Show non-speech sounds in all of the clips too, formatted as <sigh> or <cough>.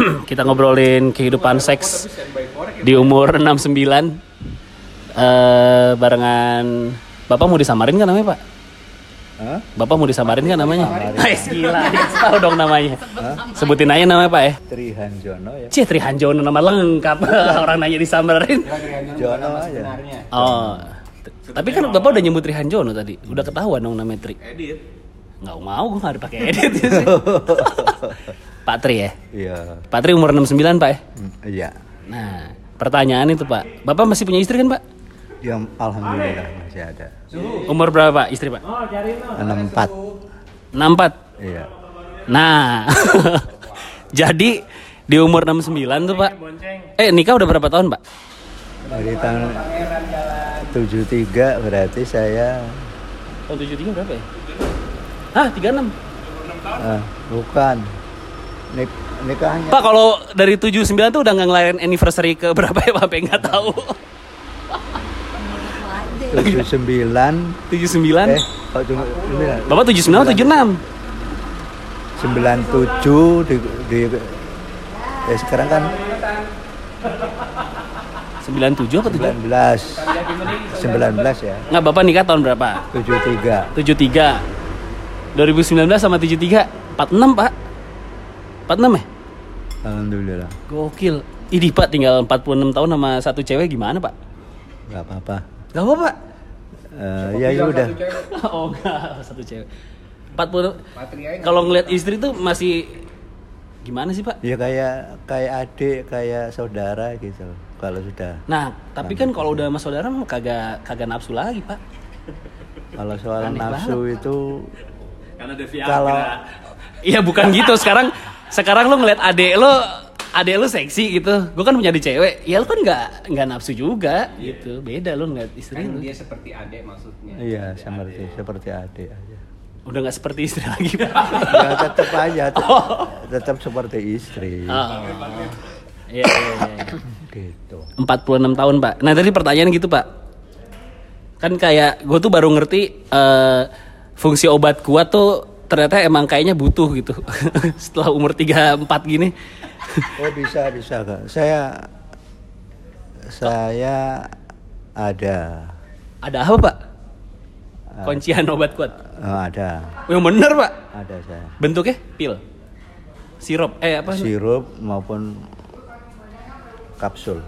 <clears throat> kita ngobrolin kehidupan seks di umur <laughs> 69 eh barengan Bapak mau disamarin kan namanya, Pak? Hah? Bapak mau disamarin kan namanya? Ais <laughs> gila, tahu dong namanya. Sebutin aja namanya, Pak ya. Trihan Jono ya. Cih, Trihanjono nama lengkap. <laughs> Orang nanya disamarin. Jono aja. Oh. Tapi kan Bapak udah nyebut Trihanjono tadi. Udah ketahuan dong namanya Tri. Edit. Nggak mau, gue nggak dipakai edit sih. Pak Tri ya? Iya. Pak Tri umur 69, Pak ya? Hmm, Iya. Nah, pertanyaan itu, Pak. Bapak masih punya istri kan, Pak? Ya alhamdulillah masih ada. Umur berapa, Pak, istri, Pak? 64. 64. Iya. Nah, <laughs> jadi di umur 69 tuh Pak. Eh nikah udah berapa tahun Pak? Dari tahun 73 berarti saya Tahun 73 berapa ya? Hah 36? ah, bukan Nik nikahnya Pak kalau dari 79 tuh udah nggak ngelayain anniversary ke berapa ya Pak? Nggak tahu. 79 79? eh kok cuma sembilan? Bapak 79 atau 76? 97 di, di eh sekarang kan 97 apa 7? 19 19 ya Nggak Bapak nikah tahun berapa? 73 73 2019 sama 73 46 Pak 46 ya? Alhamdulillah Gokil Ini Pak tinggal 46 tahun sama satu cewek gimana Pak? nggak apa-apa Gak apa Pak? Eh, ya ya udah oh enggak, satu cewek. <laughs> 40 Kalau ngeliat istri tuh masih gimana sih, Pak? ya kayak kayak adik kayak saudara gitu kalau sudah Nah, tapi kan kalau udah sama saudara mah kagak kagak nafsu lagi, Pak. kalau soal Aneh nafsu itu Karena ada Kalau- Iya, bukan gitu. Sekarang sekarang lo ngeliat adek lo adek lo seksi gitu. Gue kan punya adik cewek. Ya lo kan nggak nggak nafsu juga gitu. Beda lo ngeliat istri kan lo. dia seperti adek maksudnya iya seperti seperti adik aja Udah nggak seperti istri lagi, <laughs> ya tetap aja tetap, tetap seperti istri Oh. Iya, iya, iya. gitu 46 tahun pak nah tadi pertanyaan gitu pak kan kayak gue tuh baru ngerti eh, fungsi obat kuat tuh ternyata emang kayaknya butuh gitu. <laughs> Setelah umur 34 gini. Oh bisa bisa kak. Saya saya ada. Ada apa pak? Kuncian obat kuat. Oh, ada. Yang bener pak? Ada saya. Bentuknya? Pil. Sirup. Eh apa? Sirup maupun kapsul.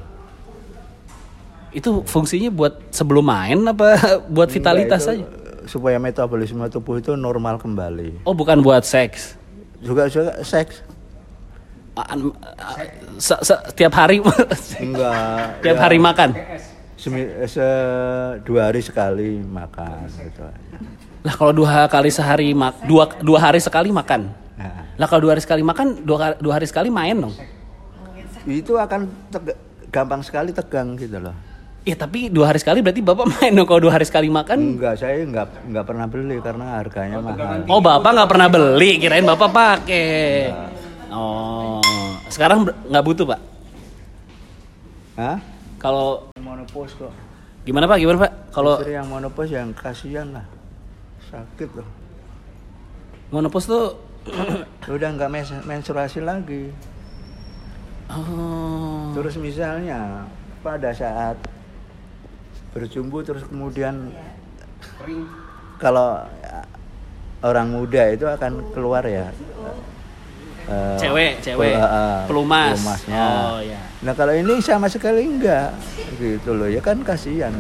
Itu fungsinya buat sebelum main apa <laughs> buat vitalitas Enggak, aja? itu supaya metabolisme tubuh itu normal kembali. Oh bukan buat seks? Juga juga seks. An- a- se- se- tiap hari? Enggak tiap ya, hari makan? Semi- se dua hari sekali makan gitu. Lah kalau dua kali sehari mak dua dua hari sekali makan. Nah, Lah kalau dua hari sekali makan dua dua hari sekali main dong. itu akan gampang sekali tegang gitu loh Iya tapi dua hari sekali berarti bapak <laughs> main dong. Kalau dua hari sekali makan. enggak saya enggak enggak pernah beli karena harganya mahal. Oh bapak nggak pernah beli, kirain bapak pakai. Oh sekarang nggak butuh pak. Hah? Kalau monopos kok. Gimana pak? Gimana pak? Kalau istri yang monopos yang kasihan lah. Sakit loh. Monopos tuh <clears throat> udah nggak menstruasi lagi. Oh, terus misalnya pada saat berjumbu terus kemudian kalau eh, orang muda itu akan keluar ya eh, cewek cewek pel- eh, pelumas. pelumasnya. Oh ya. Nah kalau ini sama sekali enggak gitu loh ya kan kasihan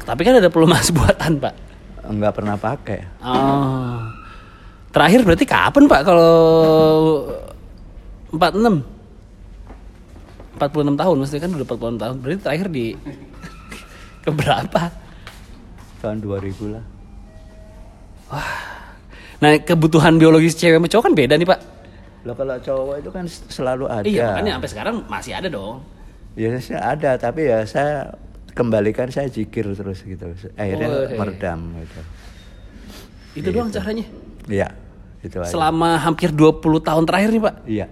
Tapi kan ada pelumas <laughs> buatan pak. enggak pernah pakai Oh. Terakhir berarti kapan Pak kalau 46? 46 tahun mesti kan udah 46 tahun. Berarti terakhir di <laughs> keberapa? tahun 2000 lah Nah, kebutuhan biologis cewek sama cowok kan beda nih, Pak. Loh kalau cowok itu kan selalu ada Iya, makanya sampai sekarang masih ada dong. ya saya ada tapi ya saya kembalikan saya jikir terus gitu akhirnya Oh, iya. meredam gitu Itu doang caranya. iya itu aja Selama hampir 20 tahun terakhir nih, Pak. iya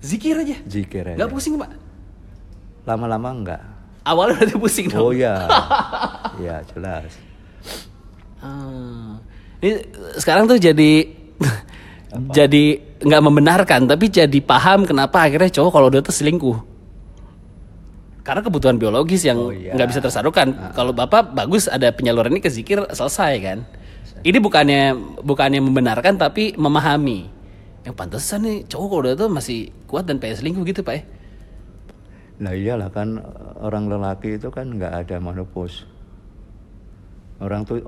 Zikir aja. jikir aja Nggak pusing, Pak. Lama-lama enggak. Awalnya berarti pusing dong. oh ya <laughs> iya jelas. Ah. Ini sekarang tuh jadi <laughs> jadi nggak membenarkan tapi jadi paham kenapa akhirnya cowok kalau udah tuh selingkuh. Karena kebutuhan biologis yang Oh, iya. nggak bisa tersalurkan. Kalau bapak bagus ada penyaluran ini ke zikir selesai kan? Ini bukannya bukannya membenarkan tapi memahami. Yang pantesan nih cowok kalau udah tuh masih kuat dan pengen selingkuh gitu pak ya Nah iyalah kan orang lelaki itu kan nggak ada menopause. Orang tuh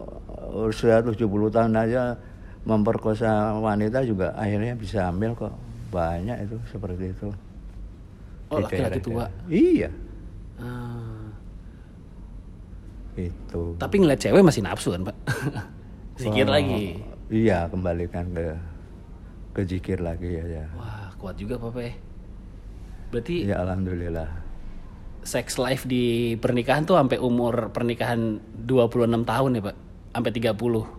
usia 70 tahun aja memperkosa wanita juga akhirnya bisa hamil kok. Banyak itu seperti itu. Oh, laki-laki tua. Iya, Ah, itu. tapi ngeliat cewek masih nafsu kan pak <laughs> zikir Oh, lagi Iya, kembalikan ke ke zikir lagi ya. wah kuat juga papa ya berarti Ya alhamdulillah. sex life di pernikahan tuh sampai umur pernikahan 26 tahun ya pak sampai 30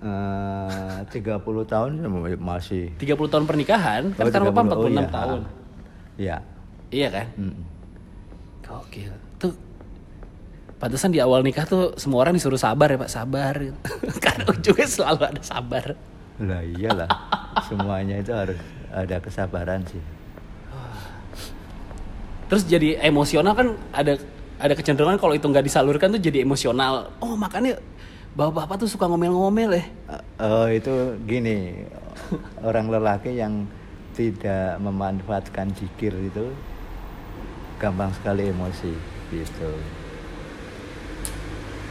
Eh, 30 tahun ya masih 30 tahun pernikahan kan Oh, sekarang bapak 30, oh 46 iya. tahun Iya. iya kan Mm. Gokil. Tuh Pantesan di awal nikah tuh semua orang disuruh sabar ya Pak, sabar. <laughs> Karena ujungnya selalu ada sabar. Lah iyalah. <laughs> Semuanya itu harus ada kesabaran sih. Terus jadi emosional kan ada ada kecenderungan kalau itu nggak disalurkan tuh jadi emosional. Oh makanya bapak-bapak tuh suka ngomel-ngomel ya. Oh itu gini orang lelaki yang tidak memanfaatkan zikir itu gampang sekali emosi gitu.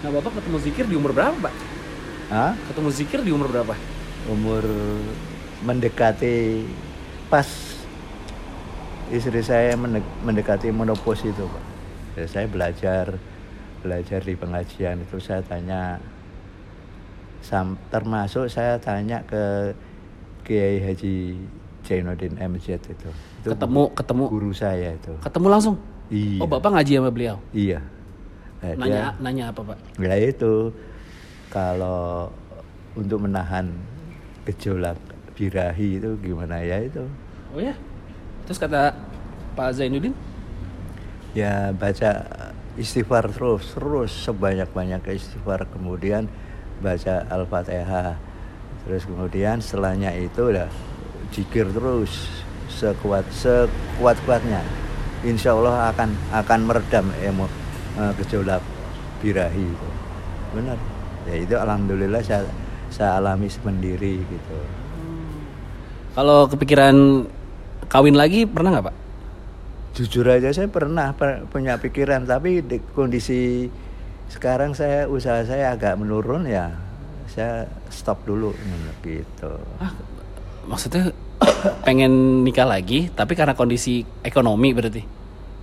Nah bapak ketemu zikir di umur berapa Pak? Hah? Ketemu zikir di umur berapa? Umur mendekati pas istri saya mende- mendekati menopause itu Pak. Ya, saya belajar belajar di pengajian itu saya tanya sam- termasuk saya tanya ke Kiai Haji Jainuddin MZ itu. itu ketemu ketemu guru saya itu. ketemu langsung. Iya. Oh bapak ngaji sama beliau. Iya. Nah, Nanya dia- nanya apa Pak? Ya itu kalau untuk menahan gejolak birahi itu gimana ya itu Oh ya. Terus kata Pak Zainuddin? ya baca istighfar terus terus sebanyak banyaknya istighfar. Kemudian baca al-fatihah. Terus kemudian setelahnya itu udah jikir terus sekuat sekuat kuatnya insya Allah akan akan meredam emo eh, gejolak birahi itu. Benar. Ya itu alhamdulillah saya saya alami sendiri gitu. Kalau kepikiran kawin lagi pernah nggak Pak? jujur aja saya pernah per- punya pikiran tapi di kondisi sekarang saya usaha saya agak menurun ya saya stop dulu gitu Ah, maksudnya <coughs> pengen nikah lagi, tapi karena kondisi ekonomi berarti.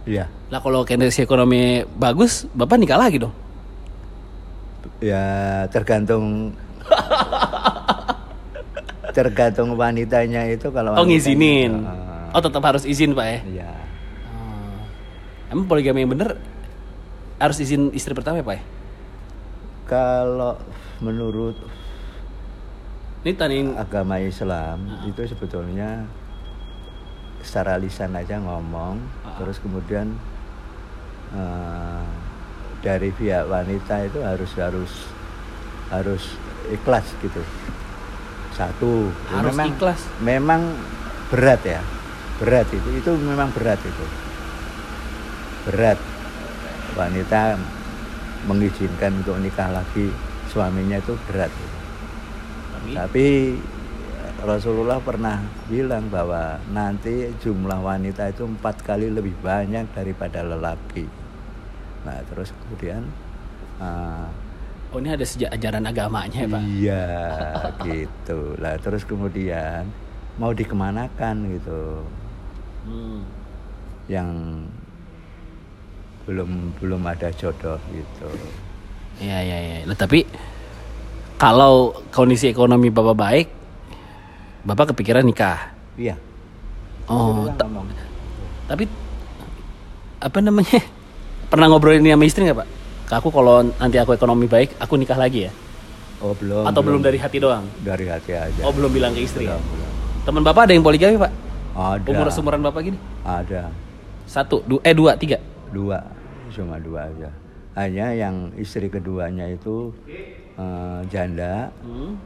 ya Lah kalau kondisi ekonomi bagus, bapak nikah lagi dong. ya tergantung <laughs> tergantung wanitanya itu kalau Oh ngizinin. Ah, Oh tetap harus izin pak ya. iya Oh. Emang poligami yang bener harus izin istri pertama ya pak ya? kalau menurut Ini tanin agama Islam itu sebetulnya secara lisan aja ngomong terus kemudian eh, dari pihak wanita itu harus harus harus ikhlas gitu satu Harus ikhlas. memang berat ya berat itu itu memang berat itu berat wanita mengizinkan untuk nikah lagi suaminya itu berat gitu. Tapi Tapi Rasulullah pernah bilang bahwa nanti jumlah wanita itu empat kali lebih banyak daripada lelaki. Nah terus kemudian ah, oh ini ada sejak ajaran agamanya ya pak? iya gitu. Lah terus kemudian mau dikemanakan gitu, Hmm. yang belum belum ada jodoh gitu. Iya iya iya. Lah, tapi kalau kondisi ekonomi bapak baik, bapak kepikiran nikah. Iya. Oh, ta- ngomong. tapi apa namanya? Pernah ngobrolin ini sama istri nggak pak? Ke aku kalau nanti aku ekonomi baik, aku nikah lagi ya? Oh belum. Atau belum dari hati doang? dari hati aja. Oh belum bilang ke istri ya? Belum, belum. Teman bapak ada yang poligami pak? Ada. Umur seumuran bapak gini? Ada. Satu, du eh dua, tiga. dua cuma dua aja hanya yang istri keduanya itu eh, janda Hmm.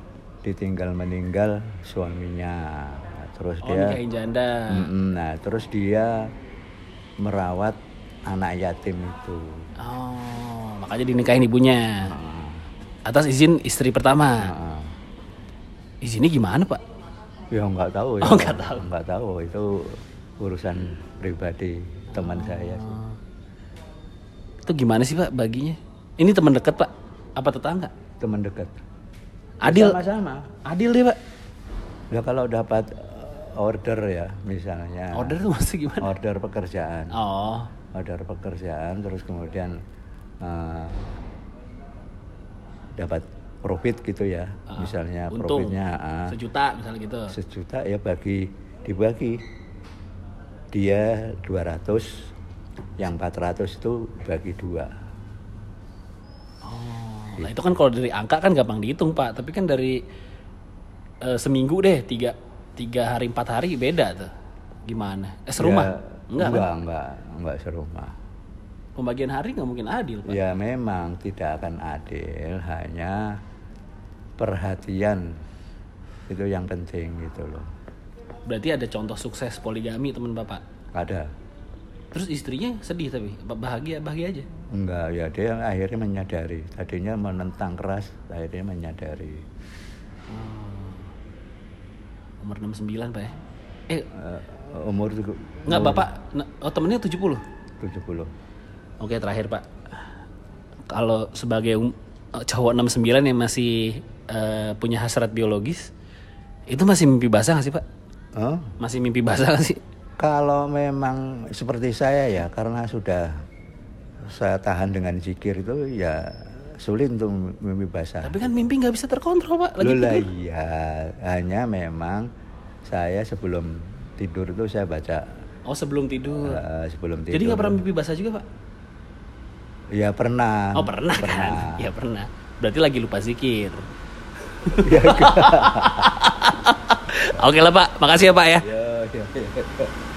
ditinggal meninggal suaminya terus Oh dia nikahin janda. Mm-mm, nah terus dia merawat anak yatim itu Oh makanya dinikahin ibunya. Nah, Atas izin istri pertama. nah, Izinnya gimana pak? Ya nggak tahu ya Oh, nggak tahu. nggak tahu itu urusan pribadi teman saya sih Oh. Itu gimana sih pak baginya? Ini teman dekat pak? Apa tetangga? teman dekat Adil. sama-sama Adil deh pak. ya kalau dapat eh, order ya misalnya Order tuh maksudnya gimana? order pekerjaan Oh. order pekerjaan terus kemudian eh, dapat profit gitu ya Ah, misalnya Untung. profitnya ah, Sejuta misalnya gitu. sejuta ya bagi dibagi dia 200 yang 400 itu bagi dua Oh. Nah itu kan kalau dari angka kan gampang dihitung pak. Tapi kan dari eh, seminggu deh tiga tiga hari empat hari beda tuh. Gimana? Eh serumah? Ya, enggak, enggak kan? enggak enggak serumah Pembagian hari nggak mungkin adil pak. ya memang tidak akan adil hanya perhatian. Itu yang penting gitu loh. Berarti ada contoh sukses poligami teman bapak. ada. Terus istrinya sedih tapi Ba- bahagia bahagia aja. enggak ya dia akhirnya menyadari. Tadinya menentang keras akhirnya menyadari. Umur 69 pak ya. Eh. Eh, umur tuh- nggak umur bapak? Oh temennya 70 70 Oke terakhir pak, kalau sebagai um- cowok 69 yang masih eh, punya hasrat biologis, itu masih mimpi basah nggak sih pak? Hah? Masih mimpi basah nggak sih? Kalau memang seperti saya ya, karena sudah saya tahan dengan zikir itu ya sulit untuk mimpi basah. Tapi kan mimpi nggak bisa terkontrol pak. Lagi Loh lah tidur. iya, hanya memang saya sebelum tidur itu saya baca Oh sebelum tidur. eh, sebelum tidur. Jadi nggak pernah mimpi basah juga pak? Ya pernah. Oh pernah, kan? <laughs> Ya pernah. Berarti lagi lupa zikir. <laughs> Oke lah Pak, makasih ya Pak ya. ya yeah, yeah, yeah.